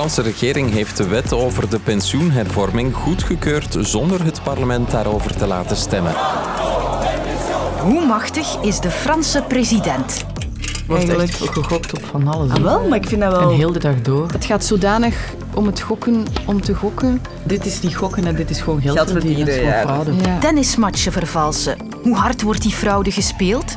Franse regering heeft de wet over de pensioenhervorming goedgekeurd zonder het parlement daarover te laten stemmen. Hoe machtig is de Franse president? wordt Eigenlijk- echt gegokt op van alles. Ah, wel, maar ik vind dat wel... En heel de dag door. Het gaat zodanig om het gokken, om te gokken. Dit is niet gokken en dit is gewoon geld, Geld verdienen. ja. Ja. Tennismatchen vervalsen. Hoe hard wordt die fraude gespeeld?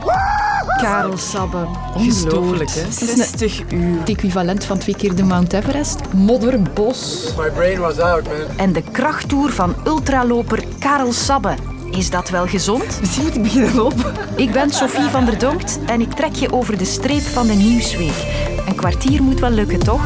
Karel Sabbe, Ongelooflijk, hè? Het is 60 uur. het equivalent van twee keer de Mount Everest. Modder, bos. My brain was out, man. En de krachttoer van ultraloper Karel Sabbe. Is dat wel gezond? Misschien moet ik beginnen lopen. Ik ben Sophie van der Donkt en ik trek je over de streep van de Nieuwsweek. Een kwartier moet wel lukken, toch?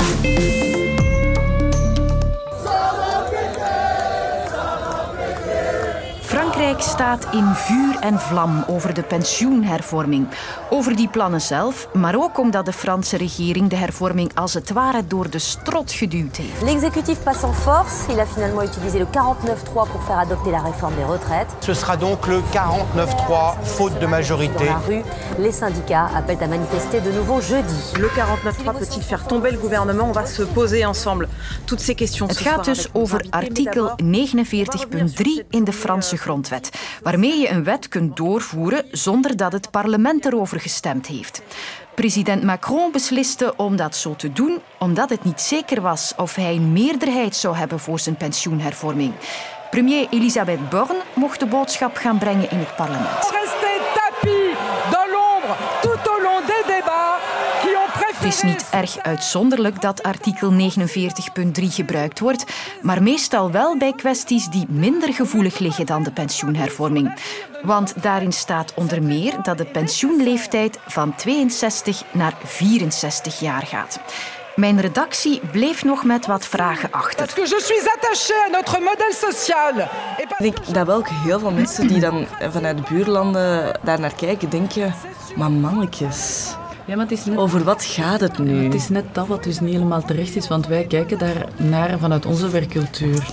Frankrijk staat in vuur en vlam over de pensioenhervorming. Over die plannen zelf, maar ook omdat de Franse regering de hervorming als het ware door de strot geduwd heeft. L'exécutif passe en force. Il a finalement utilisé le 49-3 pour faire adopter la réforme des retraites. Ce sera donc le 49-3, faute de Dans majorité. la rue, les syndicats appellent à manifester de nouveau jeudi. Le 49.3 peut-il faire tomber le gouvernement On va se poser ensemble toutes ces questions. Het ce gaat soir dus over artikel Mais d'abord, 49.3 in de Franse grondwet, waarmee je een wet kunt doorvoeren zonder dat het parlement erover gestemd heeft. President Macron besliste om dat zo te doen, omdat het niet zeker was of hij een meerderheid zou hebben voor zijn pensioenhervorming. Premier Elisabeth Borne mocht de boodschap gaan brengen in het parlement. Is niet erg uitzonderlijk dat artikel 49.3 gebruikt wordt, maar meestal wel bij kwesties die minder gevoelig liggen dan de pensioenhervorming. Want daarin staat onder meer dat de pensioenleeftijd van 62 naar 64 jaar gaat. Mijn redactie bleef nog met wat vragen achter. Parce que je suis attachée à notre modèle social. Et pas- Ik denk dat wel heel veel mensen die dan vanuit de buurlanden daar naar kijken, denken... Maar mannetjes, Ja, maar het is, net, over wat gaat het nu? het is net dat wat dus niet helemaal terecht is, want wij kijken daar naar vanuit onze werkcultuur.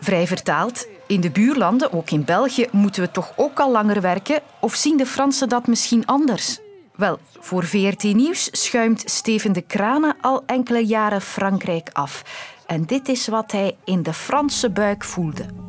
Vrij vertaald, in de buurlanden, ook in België, moeten we toch ook al langer werken? Of zien de Fransen dat misschien anders? Wel, voor VRT Nieuws schuimt Steven de Kranen al enkele jaren Frankrijk af. En dit is wat hij in de Franse buik voelde.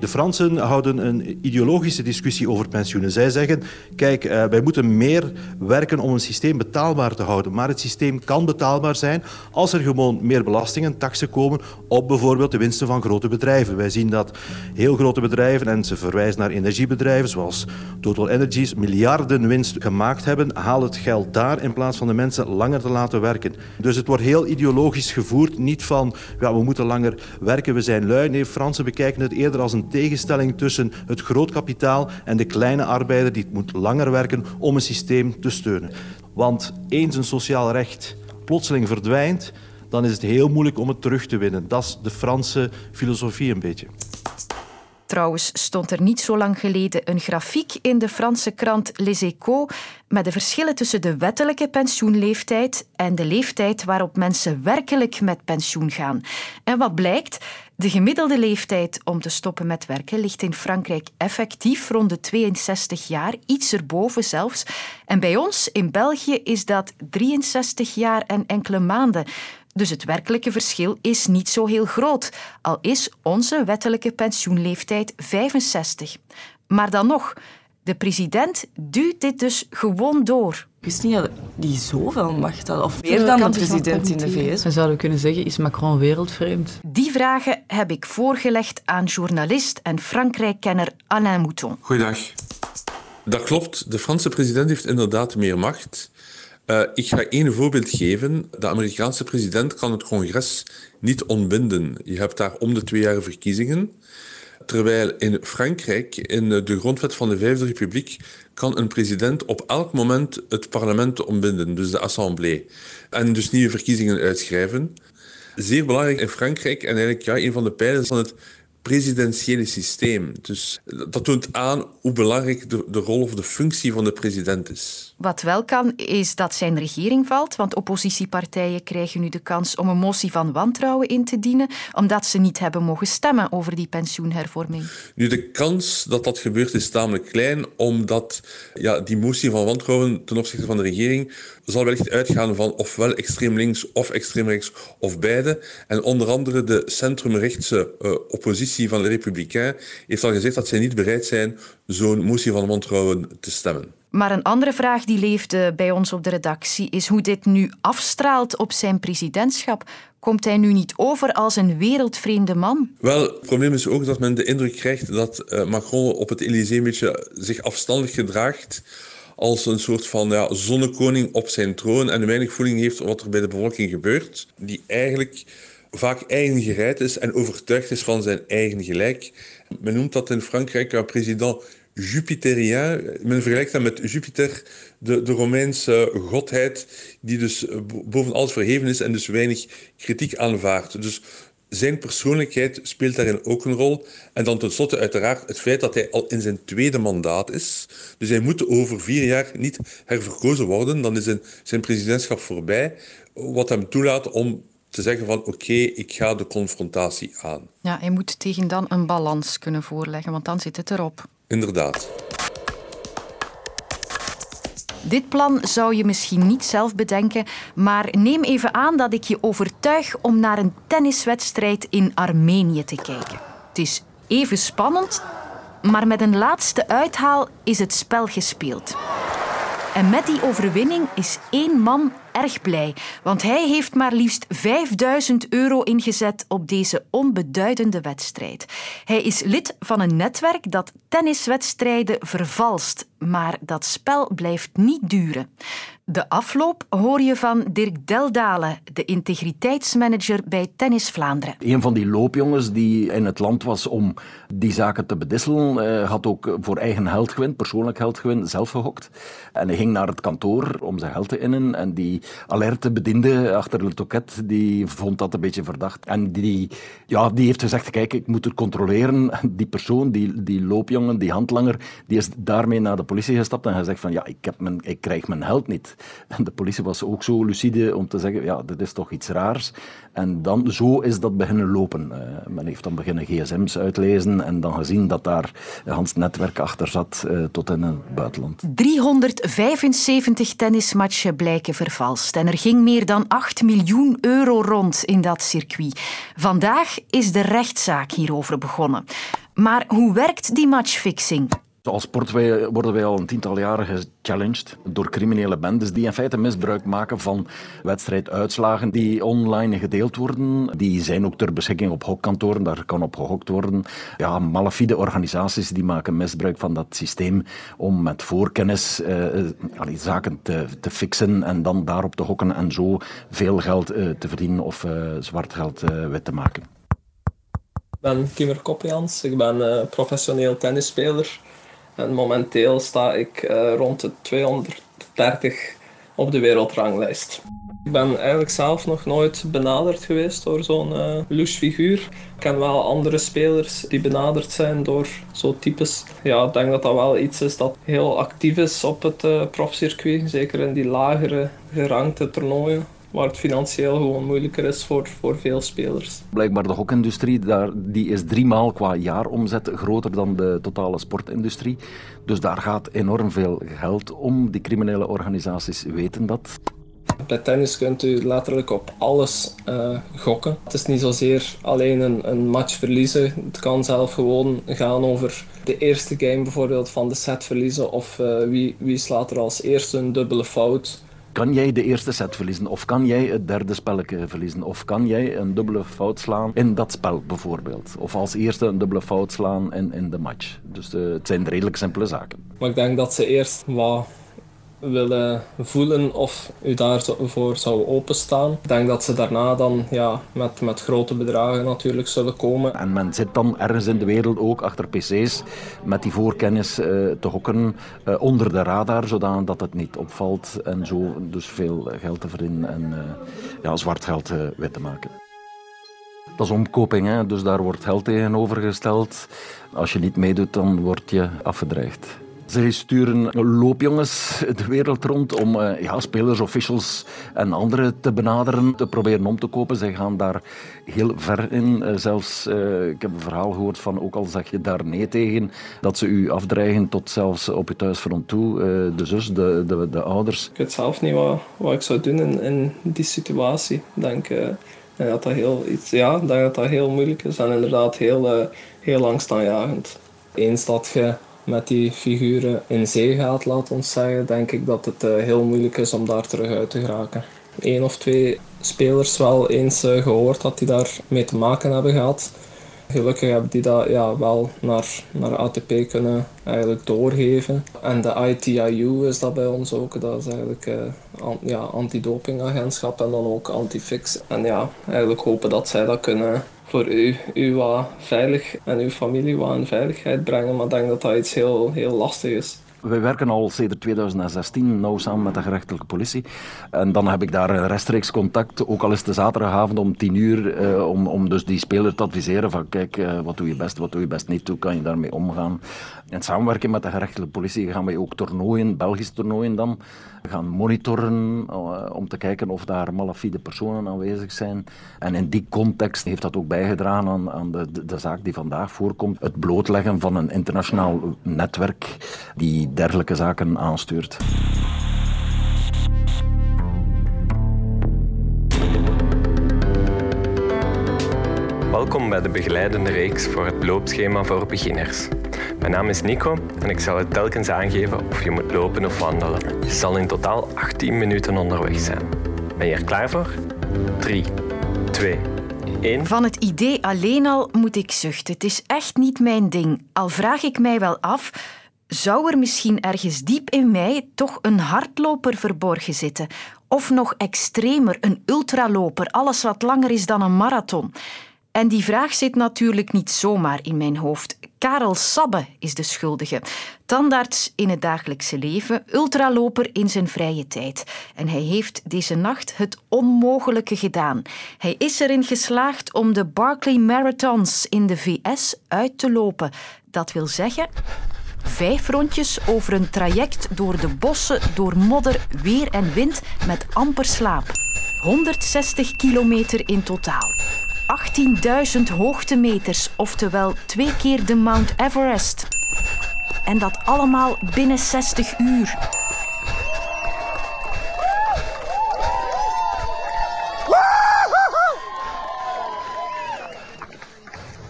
De Fransen houden een ideologische discussie over pensioenen. Zij zeggen, kijk, eh, wij moeten meer werken om een systeem betaalbaar te houden. Maar het systeem kan betaalbaar zijn als er gewoon meer belastingen, taxen komen op bijvoorbeeld de winsten van grote bedrijven. Wij zien dat heel grote bedrijven, en ze verwijzen naar energiebedrijven zoals Total Energies, miljarden winst gemaakt hebben. Haal het geld daar in plaats van de mensen langer te laten werken. Dus het wordt heel ideologisch gevoerd. Niet van, ja, we moeten langer werken, we zijn lui. Nee, Fransen bekijken het eerder als een tegenstelling tussen het groot kapitaal en de kleine arbeider die moet langer werken om een systeem te steunen. Want eens een sociaal recht plotseling verdwijnt, dan is het heel moeilijk om het terug te winnen. Dat is de Franse filosofie een beetje. Trouwens stond er niet zo lang geleden een grafiek in de Franse krant Les Échos met de verschillen tussen de wettelijke pensioenleeftijd en de leeftijd waarop mensen werkelijk met pensioen gaan. En wat blijkt? De gemiddelde leeftijd om te stoppen met werken ligt in Frankrijk effectief rond de 62 jaar, iets erboven zelfs. En bij ons in België is dat 63 jaar en enkele maanden. Dus het werkelijke verschil is niet zo heel groot, al is onze wettelijke pensioenleeftijd 65. Maar dan nog, de president duwt dit dus gewoon door. Ik wist niet dat die zoveel macht had. Of meer dan de president in de VS. Dan zouden we kunnen zeggen, is Macron wereldvreemd? Die vragen heb ik voorgelegd aan journalist en Frankrijk-kenner Alain Mouton. Goeiedag. Dat klopt, de Franse president heeft inderdaad meer macht. Uh, ik ga één voorbeeld geven. De Amerikaanse president kan het congres niet ontbinden. Je hebt daar om de twee jaar verkiezingen. Terwijl in Frankrijk, in de grondwet van de Vijfde Republiek, kan een president op elk moment het parlement ontbinden, dus de assemblée. En dus nieuwe verkiezingen uitschrijven. Zeer belangrijk in Frankrijk en eigenlijk ja, een van de pijlers van het presidentiële systeem. Dus dat toont aan hoe belangrijk de, de rol of de functie van de president is. Wat wel kan, is dat zijn regering valt, want oppositiepartijen krijgen nu de kans om een motie van wantrouwen in te dienen, omdat ze niet hebben mogen stemmen over die pensioenhervorming. Nu, de kans dat dat gebeurt is tamelijk klein, omdat ja, die motie van wantrouwen ten opzichte van de regering zal wellicht uitgaan van ofwel extreem links of extreem rechts of beide. En onder andere de centrumrechtse uh, oppositie van de Republikein heeft al gezegd dat zij niet bereid zijn zo'n motie van wantrouwen te stemmen. Maar een andere vraag die leefde bij ons op de redactie is hoe dit nu afstraalt op zijn presidentschap. Komt hij nu niet over als een wereldvreemde man? Wel, het probleem is ook dat men de indruk krijgt dat uh, Macron op het Elysée een beetje zich afstandig gedraagt als een soort van ja, zonnekoning op zijn troon en weinig voeling heeft wat er bij de bevolking gebeurt, die eigenlijk vaak eigen gereid is en overtuigd is van zijn eigen gelijk. Men noemt dat in Frankrijk een president Jupiteriaan. Men vergelijkt dat met Jupiter, de, de Romeinse godheid, die dus boven alles verheven is en dus weinig kritiek aanvaardt. Dus zijn persoonlijkheid speelt daarin ook een rol. En dan tenslotte uiteraard het feit dat hij al in zijn tweede mandaat is. Dus hij moet over vier jaar niet herverkozen worden. Dan is zijn, zijn presidentschap voorbij. Wat hem toelaat om te zeggen van oké, ik ga de confrontatie aan. Ja, hij moet tegen dan een balans kunnen voorleggen, want dan zit het erop. Inderdaad. Dit plan zou je misschien niet zelf bedenken, maar neem even aan dat ik je overtuig om naar een tenniswedstrijd in Armenië te kijken. Het is even spannend, maar met een laatste uithaal is het spel gespeeld. En met die overwinning is één man erg blij, want hij heeft maar liefst 5000 euro ingezet op deze onbeduidende wedstrijd. Hij is lid van een netwerk dat tenniswedstrijden vervalst, maar dat spel blijft niet duren. De afloop hoor je van Dirk Deldalen, de integriteitsmanager bij Tennis Vlaanderen. Een van die loopjongens die in het land was om die zaken te bedisselen, eh, had ook voor eigen heldgewin, persoonlijk heldgewin, zelf gehokt. En hij ging naar het kantoor om zijn geld te innen en die alerte bediende achter het toket, die vond dat een beetje verdacht. En die, ja, die heeft gezegd, kijk, ik moet het controleren. Die persoon, die, die loopjongen, die handlanger, die is daarmee naar de politie gestapt en gezegd van, ja, ik, heb mijn, ik krijg mijn geld niet. En de politie was ook zo lucide om te zeggen, ja, dit is toch iets raars. En dan, zo is dat beginnen lopen. Uh, men heeft dan beginnen gsm's uitlezen en dan gezien dat daar Hans netwerk achter zat uh, tot in het buitenland. 375 tennismatchen blijken en er ging meer dan 8 miljoen euro rond in dat circuit. Vandaag is de rechtszaak hierover begonnen. Maar hoe werkt die matchfixing? Als sport worden wij al een tiental jaren gechallenged door criminele bendes die in feite misbruik maken van wedstrijduitslagen die online gedeeld worden. Die zijn ook ter beschikking op hokkantoren, daar kan op gehokt worden. Ja, malafide organisaties die maken misbruik van dat systeem om met voorkennis eh, allee, zaken te, te fixen en dan daarop te hokken en zo veel geld eh, te verdienen of uh, zwart geld uh, wit te maken. Ik ben Kimmer Kopjans, ik ben professioneel tennisspeler. En momenteel sta ik uh, rond de 230 op de wereldranglijst. Ik ben eigenlijk zelf nog nooit benaderd geweest door zo'n uh, figuur. Ik ken wel andere spelers die benaderd zijn door zo'n types. Ja, ik denk dat dat wel iets is dat heel actief is op het uh, profcircuit. Zeker in die lagere gerankte toernooien waar het financieel gewoon moeilijker is voor, voor veel spelers. Blijkbaar de hokindustrie, daar, die is driemaal qua jaaromzet groter dan de totale sportindustrie. Dus daar gaat enorm veel geld om. Die criminele organisaties weten dat. Bij tennis kunt u letterlijk op alles uh, gokken. Het is niet zozeer alleen een, een match verliezen. Het kan zelf gewoon gaan over de eerste game bijvoorbeeld van de set verliezen. Of uh, wie, wie slaat er als eerste een dubbele fout. Kan jij de eerste set verliezen? Of kan jij het derde spelletje verliezen? Of kan jij een dubbele fout slaan in dat spel bijvoorbeeld? Of als eerste een dubbele fout slaan in, in de match? Dus uh, het zijn redelijk simpele zaken. Maar ik denk dat ze eerst wat willen voelen of u daarvoor zou openstaan. Ik denk dat ze daarna dan ja, met, met grote bedragen natuurlijk zullen komen. En men zit dan ergens in de wereld ook achter pc's met die voorkennis uh, te hokken uh, onder de radar, zodat het niet opvalt en zo dus veel geld te verdienen en uh, ja, zwart geld wit te maken. Dat is omkoping, hè? dus daar wordt geld tegenover Als je niet meedoet, dan word je afgedreigd. Zij sturen loopjongens de wereld rond om uh, ja, spelers, officials en anderen te benaderen, te proberen om te kopen. Zij gaan daar heel ver in. Uh, zelfs, uh, ik heb een verhaal gehoord van, ook al zeg je daar nee tegen, dat ze u afdreigen tot zelfs op je thuisfront toe. de zus, de, de, de, ouders. Ik weet zelf niet wat, ik zou doen in, die situatie. Ik denk, dat dat heel, iets, ja, dat dat heel moeilijk is en inderdaad heel, heel angstaanjagend. Eens dat je met die figuren in zee gaat, laat ons zeggen, denk ik dat het uh, heel moeilijk is om daar terug uit te geraken. Eén of twee spelers wel eens uh, gehoord dat die daar mee te maken hebben gehad. Gelukkig hebben die dat ja, wel naar, naar ATP kunnen eigenlijk doorgeven. En de ITIU is dat bij ons ook. Dat is eigenlijk uh, an, ja, antidopingagentschap en dan ook antifix. En ja, eigenlijk hopen dat zij dat kunnen voor u, u veilig en uw familie wat in veiligheid brengen. Maar ik denk dat dat iets heel, heel lastig is. Wij werken al sinds 2016 nauw samen met de gerechtelijke politie. En dan heb ik daar rechtstreeks contact, ook al is het de zaterdagavond om tien uur, eh, om, om dus die speler te adviseren van kijk, eh, wat doe je best, wat doe je best niet, hoe kan je daarmee omgaan. In samenwerking met de gerechtelijke politie gaan wij ook toernooien, Belgische toernooien dan, gaan monitoren uh, om te kijken of daar malafide personen aanwezig zijn. En in die context heeft dat ook bijgedragen aan, aan de, de, de, zaak die vandaag voorkomt. Het blootleggen van een internationaal netwerk die dergelijke zaken aanstuurt. Welkom bij de begeleidende reeks voor het loopschema voor beginners. Mijn naam is Nico en ik zal het telkens aangeven of je moet lopen of wandelen. Je zal in totaal 18 minuten onderweg zijn. Ben je er klaar voor? 3, 2, 1. Van het idee alleen al moet ik zuchten. Het is echt niet mijn ding. Al vraag ik mij wel af, zou er misschien ergens diep in mij toch een hardloper verborgen zitten? Of nog extremer, een ultraloper, alles wat langer is dan een marathon? En die vraag zit natuurlijk niet zomaar in mijn hoofd. Karel Sabbe is de schuldige. Tandarts in het dagelijkse leven, ultraloper in zijn vrije tijd. En hij heeft deze nacht het onmogelijke gedaan. Hij is erin geslaagd om de Barkley Marathons in de VS uit te lopen. Dat wil zeggen, vijf rondjes over een traject door de bossen, door modder, weer en wind met amper slaap. 160 kilometer in totaal. 18.000 hoogtemeters, oftewel twee keer de Mount Everest. En dat allemaal binnen 60 uur.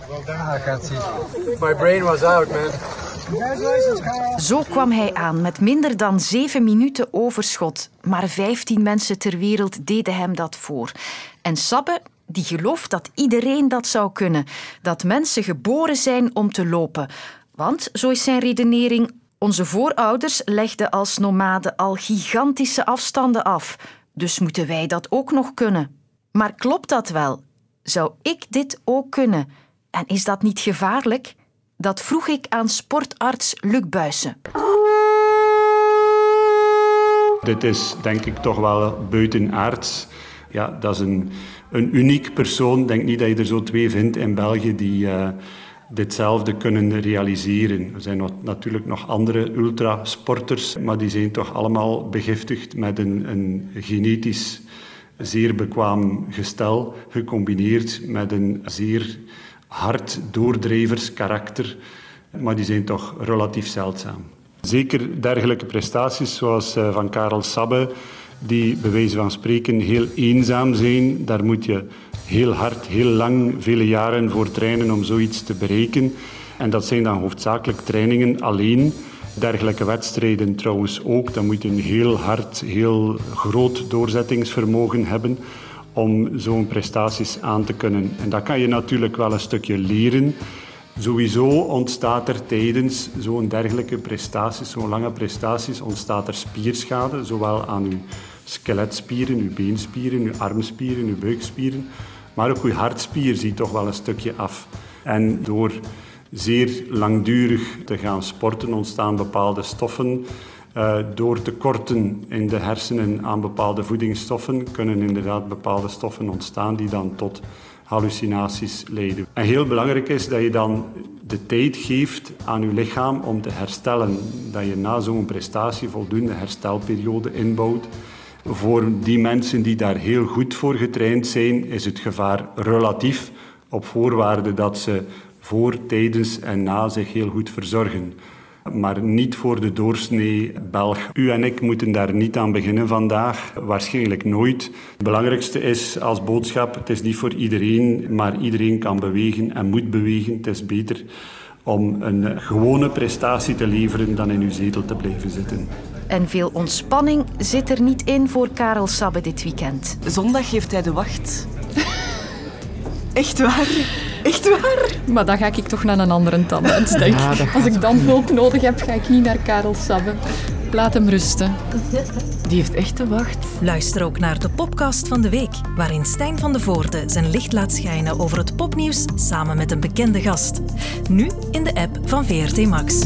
Well done. My brain was out, man. Zo kwam hij aan met minder dan zeven minuten overschot. Maar 15 mensen ter wereld deden hem dat voor. En Sabbe die gelooft dat iedereen dat zou kunnen. Dat mensen geboren zijn om te lopen. Want, zo is zijn redenering, onze voorouders legden als nomaden al gigantische afstanden af. Dus moeten wij dat ook nog kunnen. Maar klopt dat wel? Zou ik dit ook kunnen? En is dat niet gevaarlijk? Dat vroeg ik aan sportarts Luc Buissen. Dit is denk ik toch wel buitenaards. Ja, dat is een een uniek persoon. Ik denk niet dat je er zo twee vindt in België die uh, ditzelfde kunnen realiseren. Er zijn natuurlijk nog andere ultrasporters, maar die zijn toch allemaal begiftigd met een, een genetisch zeer bekwaam gestel, gecombineerd met een zeer hard doordrijverskarakter. Maar die zijn toch relatief zeldzaam. Zeker dergelijke prestaties zoals uh, van Karel Sabbe die bij wijze van spreken heel eenzaam zijn. Daar moet je heel hard, heel lang, vele jaren voor trainen om zoiets te bereiken. En dat zijn dan hoofdzakelijk trainingen alleen. Dergelijke wedstrijden trouwens ook. Dan moet je een heel hard, heel groot doorzettingsvermogen hebben om zo'n prestaties aan te kunnen. En dat kan je natuurlijk wel een stukje leren. Sowieso ontstaat er tijdens zo'n dergelijke prestaties, zo'n lange prestaties, ontstaat er spierschade, zowel aan uw skeletspieren, uw beenspieren, uw armspieren, uw buikspieren. Maar ook uw hartspier ziet toch wel een stukje af. En door zeer langdurig te gaan sporten ontstaan bepaalde stoffen. Uh, door tekorten in de hersenen aan bepaalde voedingsstoffen kunnen inderdaad bepaalde stoffen ontstaan die dan tot hallucinaties leiden. En heel belangrijk is dat je dan de tijd geeft aan je lichaam om te herstellen. Dat je na zo'n prestatie voldoende herstelperiode inbouwt. Voor die mensen die daar heel goed voor getraind zijn, is het gevaar relatief op voorwaarde dat ze voor, tijdens en na zich heel goed verzorgen. Maar niet voor de doorsnee Belg. U en ik moeten daar niet aan beginnen vandaag. Waarschijnlijk nooit. Het belangrijkste is als boodschap, het is niet voor iedereen, maar iedereen kan bewegen en moet bewegen. Het is beter om een gewone prestatie te leveren dan in uw zetel te blijven zitten. En veel ontspanning zit er niet in voor Karel Sabbe dit weekend. Zondag heeft hij de wacht. Echt waar? Echt waar? Maar dan ga ik toch naar een andere tandarts, denk ik. Als ik dan hulp nodig heb, ga ik niet naar Karel Sabbe. Laat hem rusten. Die heeft echt te wacht. Luister ook naar de podcast van de week, waarin Stijn van de Voorde zijn licht laat schijnen over het popnieuws samen met een bekende gast. Nu in de app van VRT Max.